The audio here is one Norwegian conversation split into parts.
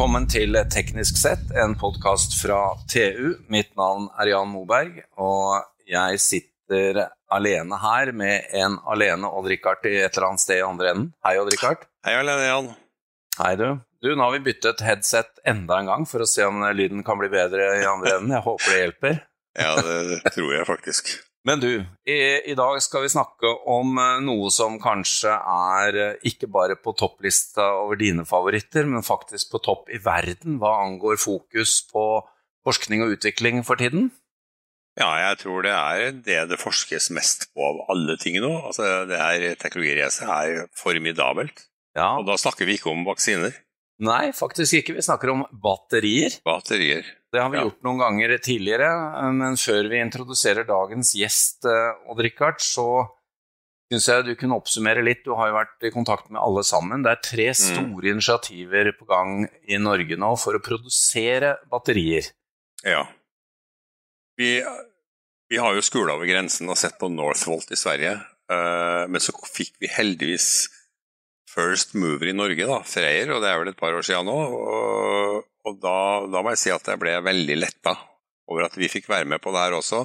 Velkommen til Teknisk sett, en podkast fra TU. Mitt navn er Jan Moberg, og jeg sitter alene her med en alene Odd-Rikard i et eller annet sted i andre enden. Hei, Odd-Rikard. Hei, alene, Jan. Hei, du. Du, Nå har vi byttet headset enda en gang for å se om lyden kan bli bedre i andre enden. Jeg håper det hjelper. Ja, det tror jeg faktisk. Men du, i, i, dag skal vi snakke om eh, noe som kanskje er eh, ikke bare på topplista over dine favoritter, men faktisk på topp i verden hva angår fokus på forskning og utvikling for tiden? Ja, jeg tror det er det det forskes mest på av alle ting nå. Altså, det her Teknologiracet er formidabelt. Ja. Og da snakker vi ikke om vaksiner. Nei, faktisk ikke. Vi snakker om batterier. Batterier. Det har vi gjort noen ganger tidligere, men før vi introduserer dagens gjest, eh, Odd-Rikard, så syns jeg du kunne oppsummere litt. Du har jo vært i kontakt med alle sammen. Det er tre mm. store mm. initiativer på gang i Norge nå for å produsere batterier. Ja. Vi, vi har jo skula over grensen og sett på Northvolt i Sverige, eh, men så fikk vi heldigvis first mover i Norge, da, Freyr, og det er vel et par år siden nå. Og, og da, da, må jeg si at jeg ble veldig letta over at vi fikk være med på det her også.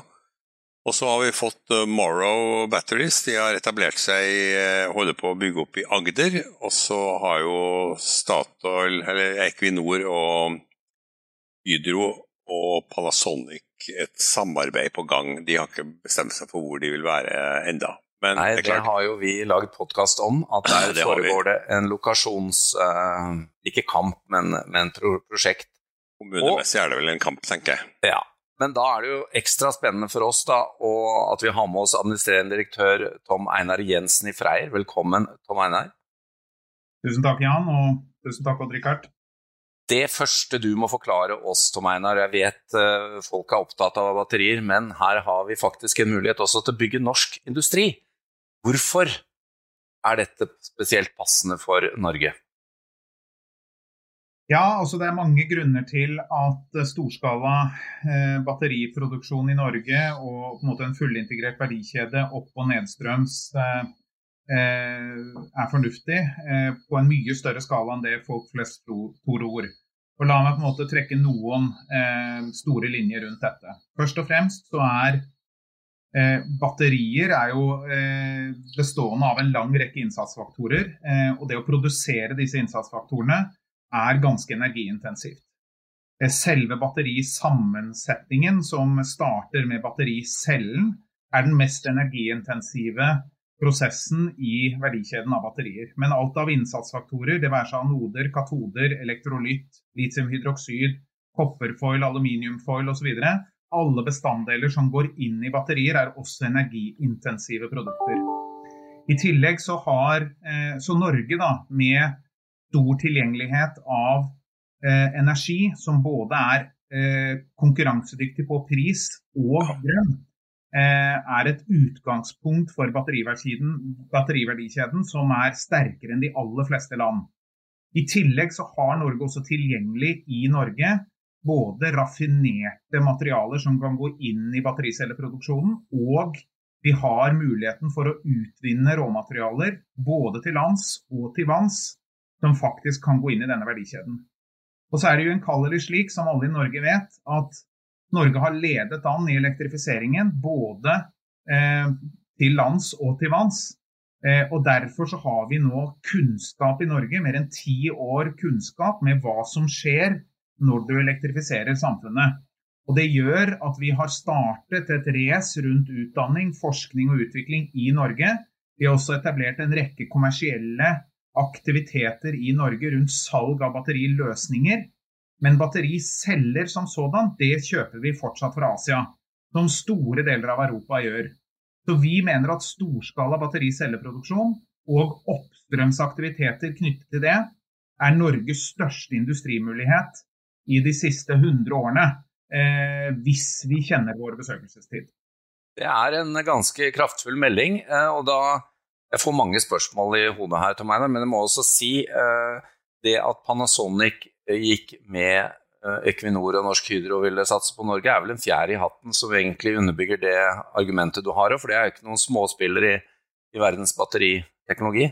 Og så har vi fått uh, Morrow Batteries. De har etablert seg, uh, holder på å bygge opp i Agder. Og så har jo Statoil, eller Equinor og Hydro og Panasonic et samarbeid på gang. De har ikke bestemt seg for hvor de vil være enda. Men Nei, det, det har jo vi laget podkast om, at der det foregår det en lokasjons... Uh, ikke kamp, men, men pro prosjekt. Kommunemessig er det vel en kamp, tenker jeg. Ja. Men da er det jo ekstra spennende for oss da, at vi har med oss administrerende direktør Tom Einar Jensen i Freyr. Velkommen, Tom Einar. Tusen takk, Jan, og tusen takk, Odd-Rikard. Det første du må forklare oss, Tom Einar, jeg vet uh, folk er opptatt av batterier, men her har vi faktisk en mulighet også til å bygge norsk industri. Hvorfor er dette spesielt passende for Norge? Ja, altså Det er mange grunner til at storskala eh, batteriproduksjon i Norge og på en måte en fullintegrert verdikjede opp- og nedstrøms eh, eh, er fornuftig eh, på en mye større skala enn det folk flest tror. La meg på en måte trekke noen eh, store linjer rundt dette. Først og fremst så er Eh, batterier er jo eh, bestående av en lang rekke innsatsfaktorer. Eh, og det å produsere disse innsatsfaktorene er ganske energiintensivt. Eh, selve batterisammensetningen, som starter med battericellen, er den mest energiintensive prosessen i verdikjeden av batterier. Men alt av innsatsfaktorer, det være seg anoder, katoder, elektrolytt, litiumhydroksid, kopperfoil, aluminiumfoil osv., alle bestanddeler som går inn i batterier, er også energiintensive produkter. I tillegg så har eh, så Norge, da, med stor tilgjengelighet av eh, energi, som både er eh, konkurransedyktig på pris og grønn, er et utgangspunkt for batteriverdikjeden som er sterkere enn de aller fleste land. I tillegg så har Norge også tilgjengelig i Norge både raffinerte materialer som kan gå inn i battericelleproduksjonen, og vi har muligheten for å utvinne råmaterialer både til lands og til vanns som faktisk kan gå inn i denne verdikjeden. Og så er det jo unnkaller slik, som alle i Norge vet, at Norge har ledet an i elektrifiseringen både eh, til lands og til vanns. Eh, og Derfor så har vi nå kunnskap i Norge, mer enn ti år kunnskap med hva som skjer når du elektrifiserer samfunnet. Og Det gjør at vi har startet et race rundt utdanning, forskning og utvikling i Norge. Vi har også etablert en rekke kommersielle aktiviteter i Norge rundt salg av batteriløsninger. Men battericeller som sådan, det kjøper vi fortsatt fra Asia. Som store deler av Europa gjør. Så vi mener at storskala battericelleproduksjon og oppstrømsaktiviteter knyttet til det er Norges største industrimulighet i de siste 100 årene, eh, hvis vi kjenner vår besøkelsestid. Det er en ganske kraftfull melding. Eh, og da Jeg får mange spørsmål i hodet her, Tom Einar, men jeg må også si eh, det at Panasonic gikk med eh, Equinor og Norsk Hydro ville satse på Norge, er vel en fjær i hatten som egentlig underbygger det argumentet du har. For det er jo ikke noen småspiller i, i verdens batteriteknologi.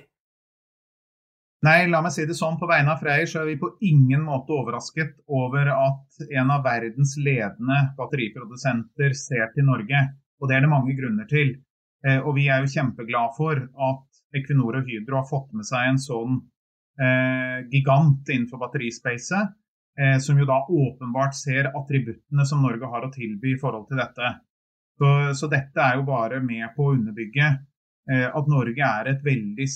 Nei, la meg si det sånn. På vegne av Freyr så er vi på ingen måte overrasket over at en av verdens ledende batteriprodusenter ser til Norge. Og det er det mange grunner til. Eh, og vi er jo kjempeglad for at Equinor og Hydro har fått med seg en sånn eh, gigant innenfor batterispacet, eh, som jo da åpenbart ser attributtene som Norge har å tilby i forhold til dette. Så, så dette er jo bare med på å underbygge eh, at Norge er et veldig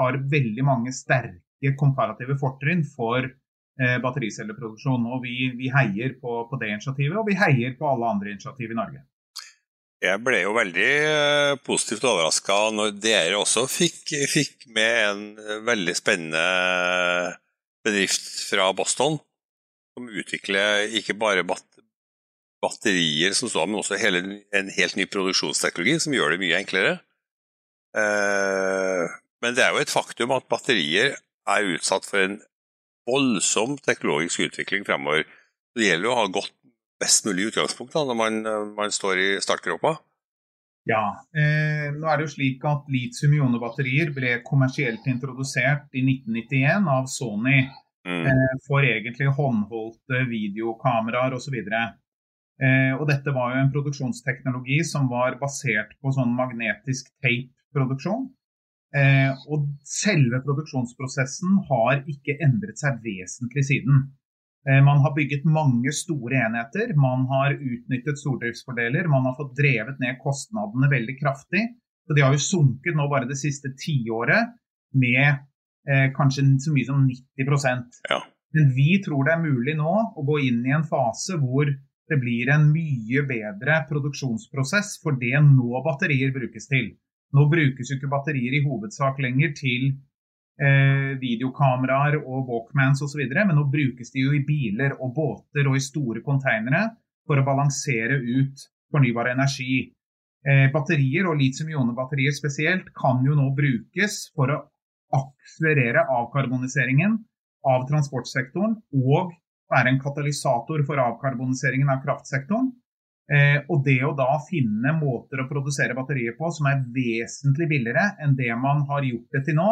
har veldig mange sterke komparative fortrinn for eh, battericelleproduksjon. og vi, vi heier på, på, det initiativet, og vi heier på alle andre initiativ i Norge. Jeg ble jo veldig eh, positivt overraska når dere også fikk, fikk, med en eh, veldig spennende bedrift fra Boston, som utvikler ikke bare bat batterier som står, men også hele, en helt ny produksjonsteknologi som gjør det mye enklere. Eh, men det er jo et faktum at batterier er utsatt for en voldsom teknologisk utvikling fremover. Det gjelder jo å ha godt best mulig utgangspunkt da, når man, man står i startgropa. Ja, eh, nå er det jo slik at litium-ionebatterier ble kommersielt introdusert i 1991 av Sony mm. eh, for egentlig håndholdte videokameraer osv. Eh, og dette var jo en produksjonsteknologi som var basert på sånn magnetisk tape-produksjon. Eh, og selve produksjonsprosessen har ikke endret seg vesentlig siden. Eh, man har bygget mange store enheter, man har utnyttet stordriftsfordeler, man har fått drevet ned kostnadene veldig kraftig. Så de har jo sunket nå bare det siste tiåret med eh, kanskje så mye som 90 ja. Men vi tror det er mulig nå å gå inn i en fase hvor det blir en mye bedre produksjonsprosess for det nå batterier brukes til. Nå brukes jo ikke batterier i hovedsak lenger til eh, videokameraer og Walkmans osv., men nå brukes de jo i biler og båter og i store konteinere for å balansere ut fornybar energi. Eh, batterier, og litium-ionebatterier spesielt, kan jo nå brukes for å akselerere avkarboniseringen av transportsektoren og være en katalysator for avkarboniseringen av kraftsektoren. Eh, og det å da finne måter å produsere batterier på som er vesentlig billigere enn det man har gjort det til nå,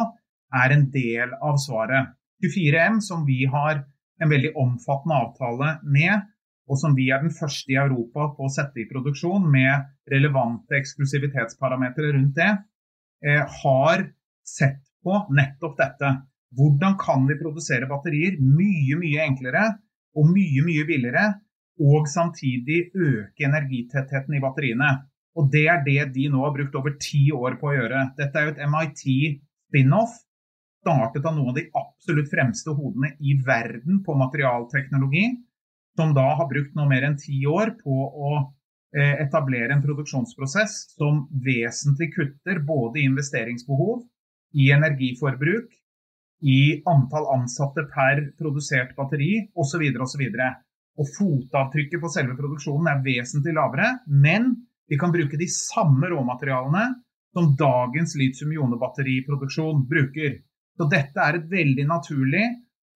er en del av svaret. 24M, som vi har en veldig omfattende avtale med, og som vi er den første i Europa på å sette i produksjon med relevante eksklusivitetsparametere rundt det, eh, har sett på nettopp dette. Hvordan kan vi produsere batterier mye, mye enklere og mye, mye billigere og samtidig øke energitettheten i batteriene. Og Det er det de nå har brukt over ti år på å gjøre. Dette er jo et MIT spin-off, startet av noen av de absolutt fremste hodene i verden på materialteknologi, som da har brukt noe mer enn ti år på å eh, etablere en produksjonsprosess som vesentlig kutter både i investeringsbehov, i energiforbruk, i antall ansatte per produsert batteri osv. osv. Og fotavtrykket på selve produksjonen er vesentlig lavere, men vi kan bruke de samme råmaterialene som dagens litium-ionebatteriproduksjon bruker. Så dette er et veldig naturlig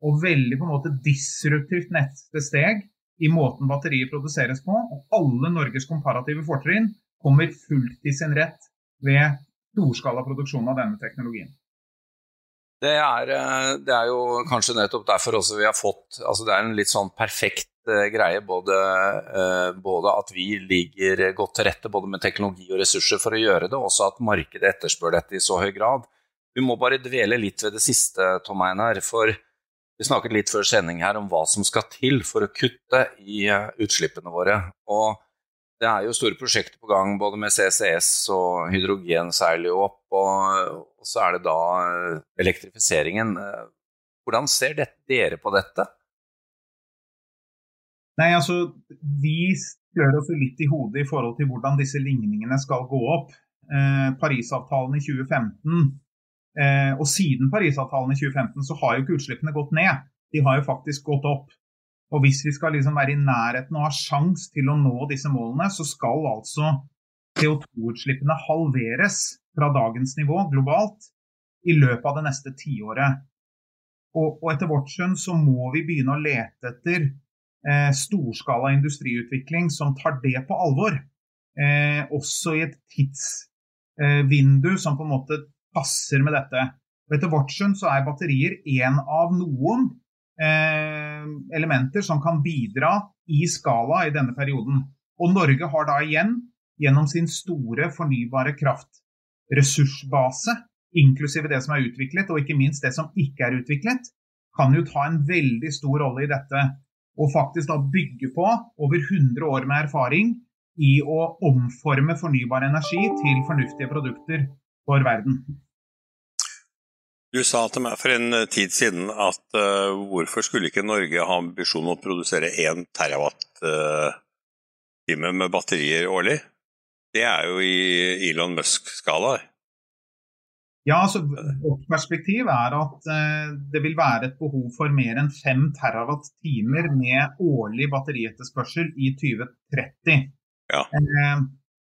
og veldig på en måte disruptivt neste steg i måten batteriet produseres på. Og alle Norges komparative fortrinn kommer fullt i sin rett ved storskala produksjon av denne teknologien. Det er, eh, det er, jo kanskje nettopp derfor også vi har fått altså Det er en litt sånn perfekt greie både, eh, både, at vi ligger godt til rette både med teknologi og ressurser for å gjøre det, og også at markedet etterspør dette i så høy grad. Vi må bare dvele litt ved det siste, Tom Einar. For vi snakket litt før sending her om hva som skal til for å kutte i eh, utslippene våre. Og det er jo store prosjekter på gang både med CCS og hydrogen seiler jo opp, og, og så er det da elektrifiseringen. Hvordan ser dere på dette? Nei, altså, Vi gjør oss litt i hodet i forhold til hvordan disse ligningene skal gå opp. Eh, Parisavtalen i 2015, eh, og siden Parisavtalen i 2015 så har jo ikke utslippene gått ned. De har jo faktisk gått opp. Og Hvis vi skal liksom være i nærheten og ha sjans til å nå disse målene, så skal altså CO2-utslippene halveres fra dagens nivå globalt i løpet av det neste tiåret. Og, og etter vårt skjønn så må vi begynne å lete etter eh, storskala industriutvikling som tar det på alvor. Eh, også i et tidsvindu eh, som på en måte passer med dette. Og etter vårt skjønn så er batterier en av noen eh, elementer som kan bidra i skala i denne perioden. Og Norge har da igjen, gjennom sin store fornybare kraftressursbase, inklusive det som er utviklet, og ikke minst det som ikke er utviklet, kan jo ta en veldig stor rolle i dette. Og faktisk da bygge på over 100 år med erfaring i å omforme fornybar energi til fornuftige produkter for verden. Du sa til meg for en tid siden at uh, hvorfor skulle ikke Norge ha ambisjon om å produsere 1 terawatt-time uh, med batterier årlig? Det er jo i Elon Musk-skala. Ja, altså Vårt perspektiv er at eh, det vil være et behov for mer enn 5 terawatt-timer med årlig batterietterspørsel i 2030. Ja. Eh,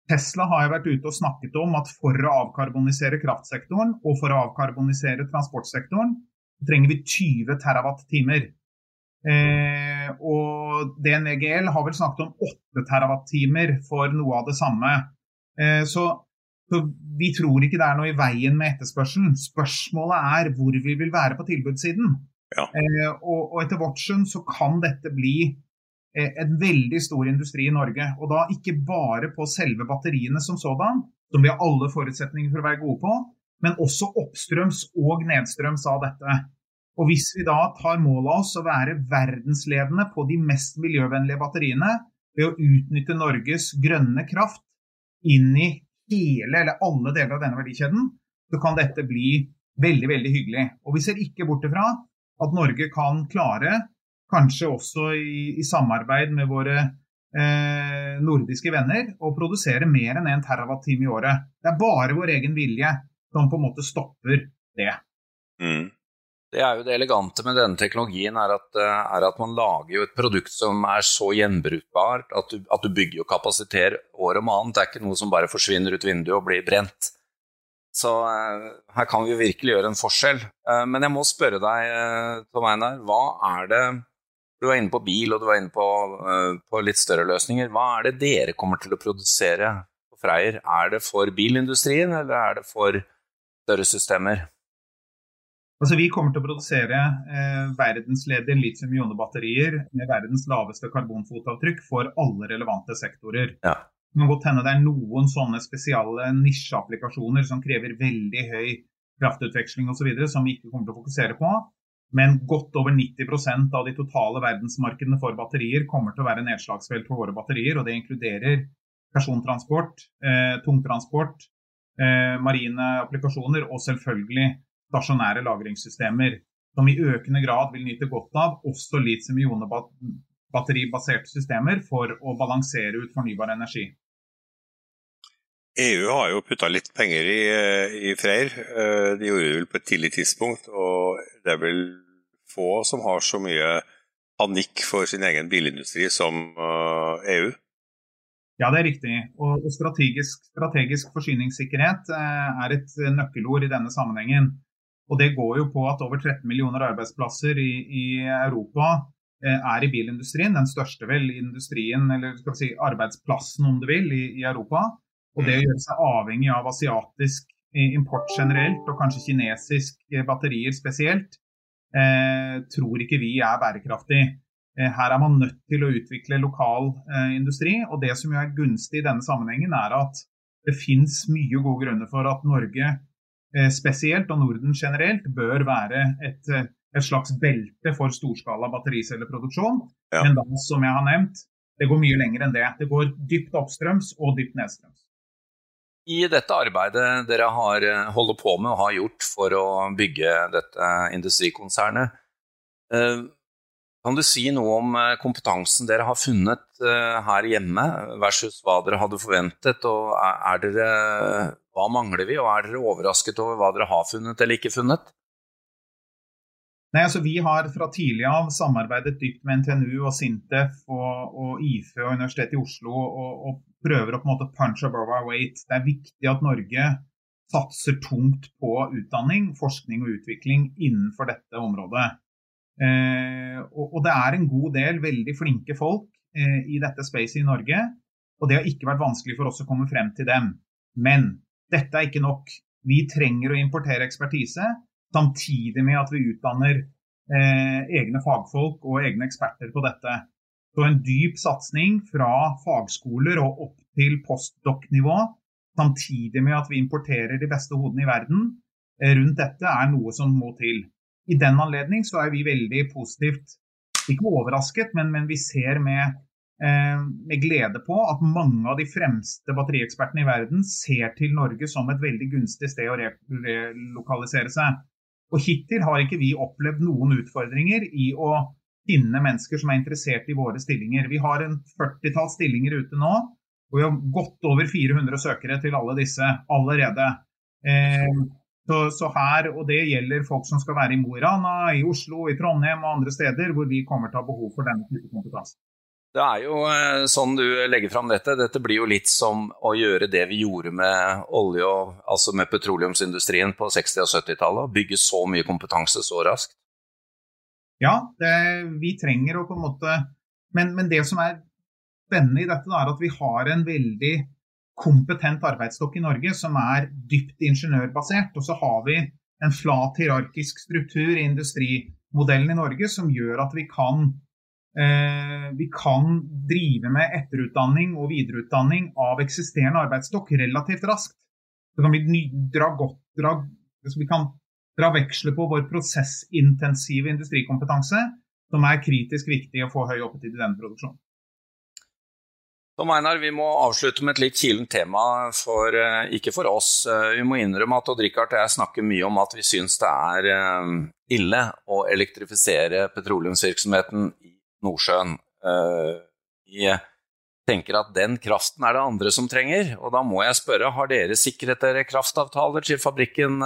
Tesla har jo vært ute og snakket om at for å avkarbonisere kraftsektoren og for å avkarbonisere transportsektoren, trenger vi 20 terawatt-timer. Eh, og DNVGL har vel snakket om 8 terawatt-timer for noe av det samme. Eh, så så Vi tror ikke det er noe i veien med etterspørselen. Spørsmålet er hvor vi vil være på tilbudssiden. Ja. Eh, og, og, etter vårt skjønn så kan dette bli eh, en veldig stor industri i Norge. Og da ikke bare på selve batteriene som sådan, som vi har alle forutsetninger for å være gode på, men også oppstrøms og nedstrøms av dette. Og hvis vi da tar mål av oss å være verdensledende på de mest miljøvennlige batteriene ved å utnytte Norges grønne kraft inn i hele eller alle deler av denne verdikjeden, så kan dette bli veldig, veldig hyggelig. Og vi ser ikke bort ifra at Norge kan klare, kanskje også i, i samarbeid med våre eh, nordiske venner, å produsere mer enn 1 terawatt-time i året. Det er bare vår egen vilje som på en måte stopper det. Mm. Det er jo det elegante med denne teknologien, er at, eh, er at man lager jo et produkt som er så gjenbrukbart at du, at du bygger jo kapasitet år om annet. Det er ikke noe som bare forsvinner ut vinduet og blir brent. Så uh, her kan vi jo virkelig gjøre en forskjell. Uh, men jeg må spørre deg, Tom Einar, hva er det Du var inne på bil, og du var inne på, på litt større løsninger. Hva er det dere kommer til å produsere på Freyr? Er det for bilindustrien, eller er det for større systemer? Altså, vi kommer til å produsere eh, verdensledige litium-ionebatterier med verdens laveste karbonfotavtrykk for alle relevante sektorer. Ja. Det kan godt hende det er noen sånne spesiale nisjeapplikasjoner som krever veldig høy kraftutveksling osv., som vi ikke kommer til å fokusere på. Men godt over 90% av de totale verdensmarkedene for batterier kommer til å være nedslagsfelt for våre batterier. og Det inkluderer persontransport, eh, tungtransport, eh, marine applikasjoner og selvfølgelig stasjonære lagringssystemer, som i økende grad vil nyte godt av også litium-ionebatteribaserte systemer for å balansere ut fornybar energi. EU har jo putta litt penger i, i Freyr. Eh, de gjorde det vel på et tidlig tidspunkt. Og det er vel få som har så mye panikk for sin egen bilindustri som EU. Eh, e ja, det er riktig. Og strategisk, strategisk forsyningssikkerhet eh, er et nøkkelord i denne sammenhengen. Og Det går jo på at over 13 millioner arbeidsplasser i, i Europa eh, er i bilindustrien. Den største vel industrien, eller skal vi si arbeidsplassen om du vil, i, i Europa. Og det å gjøre seg avhengig av asiatisk import generelt, og kanskje kinesisk batterier spesielt, eh, tror ikke vi er bærekraftig. Eh, her er man nødt til å utvikle lokal eh, industri. Og det som jo er gunstig i denne sammenhengen, er at det finnes mye gode grunner for at Norge Eh, spesielt, og Norden generelt, bør være et, eh, et slags belte for storskala battericelleproduksjon. Ja. Men da, som jeg har nevnt, det går mye lenger enn det. Det går dypt oppstrøms og dypt nedstrøms. I dette arbeidet dere har eh, holder på med og har gjort for å bygge dette industrikonsernet, kan du si noe om kompetansen dere har funnet her hjemme versus hva dere hadde forventet? og er dere hva mangler vi, og er dere overrasket over hva dere har funnet eller ikke funnet? Nei, altså Vi har fra tidlig av samarbeidet dypt med NTNU og Sintef og, og IFE og Universitetet i Oslo og, og, prøver å på en måte punch above our weight. Det er viktig at Norge satser tungt på utdanning, forskning og utvikling innenfor dette området. Eh, og, og, det er en god del veldig flinke folk eh, i dette spacet i Norge. Og det har ikke vært vanskelig for oss å komme frem til dem. Men dette er ikke nok. Vi trenger å importere ekspertise. samtidig med at vi utdanner eh, egne fagfolk og egne eksperter på dette. Så en dyp satsing fra fagskoler og opp til postdok-nivå, samtidig med at vi importerer de beste hodene i verden eh, rundt dette, er noe som må til. I den anledning så er vi veldig positivt, ikke overrasket, men, men vi ser med, eh, med, glede på at mange av de fremste batteriekspertene i verden ser til Norge som et veldig gunstig sted å relokalisere seg. Og hittil har ikke vi opplevd noen utfordringer i å finne mennesker som er interessert i våre stillinger. Vi har en 40-tall stillinger ute nå, og vi har godt over 400 søkere til alle disse allerede. Eh, så, så, her, og Det gjelder folk som skal være i Mo i Rana, i Oslo, i Trondheim og andre steder hvor vi kommer til å ha behov for denne type kompetanse. Det er jo eh, sånn du legger fram dette. Dette blir jo litt som å gjøre det vi gjorde med olje og altså med petroleumsindustrien på 60- og 70-tallet. Bygge så mye kompetanse så raskt ja, det, vi trenger å på en måte men, men, det som er spennende i dette, er at vi har en veldig kompetent arbeidsstokk i Norge som er dypt ingeniørbasert. Og så har vi en flat hierarkisk struktur i industrimodellen i Norge som gjør at vi kan, eh, vi kan drive med etterutdanning og videreutdanning av eksisterende arbeidsstokk relativt raskt. Så kan vi dra godt, dra, vi kan dra veksler på vår prosessintensive industrikompetanse, som er kritisk viktig å få høy oppetid i denne produksjonen. Tom Einar, vi må avslutte med et litt kilent tema, for, eh, ikke for oss. Eh, vi må innrømme at Odd Rikard og jeg snakker mye om at vi syns det er eh, ille å elektrifisere petroleumsvirksomheten i Nordsjøen. Vi tenker at den kraften er det andre som trenger, og da må jeg spørre, har dere sikret dere kraftavtaler til fabrikken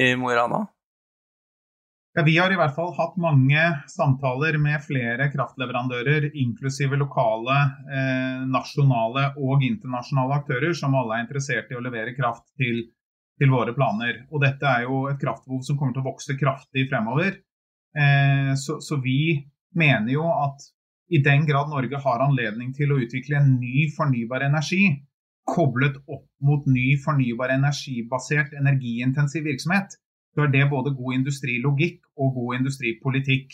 i Mo i Rana? Ja, vi har i hvert fall hatt mange samtaler med flere kraftleverandører, inklusive lokale, eh, nasjonale og internasjonale aktører, som alle er interessert i å levere kraft til, til, våre planer. Og dette er jo et kraftbehov som kommer til å vokse kraftig fremover. Eh, så, så vi mener jo at i den grad Norge har anledning til å utvikle en ny fornybar energi, koblet opp mot ny fornybar energibasert energiintensiv virksomhet, så er det både god industrilogikk og god industripolitikk.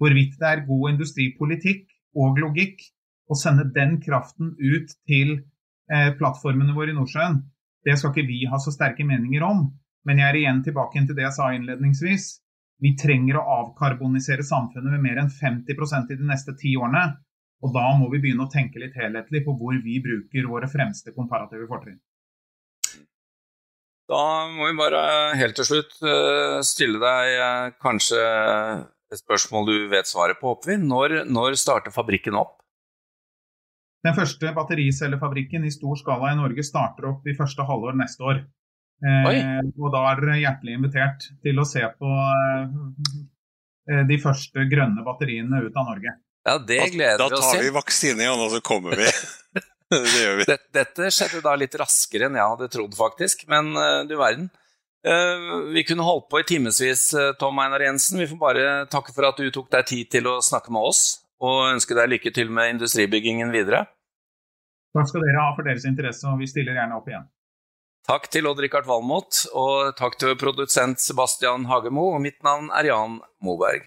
Hvorvidt det er god industripolitikk og logikk å sende den kraften ut til eh, plattformene våre i Nordsjøen, det skal ikke vi ha så sterke meninger om. Men jeg er igjen tilbake til det jeg sa innledningsvis. Vi trenger å avkarbonisere samfunnet med mer enn 50% i de neste ti årene. Og da må vi begynne å tenke litt helhetlig på hvor vi bruker våre fremste komparative fortrinn. Da må vi bare helt til slutt eh, stille deg eh, kanskje et spørsmål du vet svaret på, Oppvin. Når, når starter fabrikken opp? Den første battericellefabrikken i stor skala i Norge starter opp i første halvår neste år. Eh, og da er dere hjertelig invitert til å se på eh, de første grønne batteriene ut av Norge. Ja, det gleder vi oss til. Da tar vi vaksine igjen, og så kommer vi. det gjør vi. Dette, dette skjedde da litt raskere enn jeg hadde trodd, faktisk. Men uh, du verden. Uh, vi kunne holdt på i timevis, uh, Tom Einar Jensen. Vi får bare takke for at du tok deg tid til å snakke med oss, og ønske deg lykke til med industribyggingen videre. Takk skal dere ha for deres interesse, og vi stiller gjerne opp igjen. Takk til Odd-Rikard Valmot, og takk til produsent Sebastian Hagemo. Og mitt navn er Jan Moberg.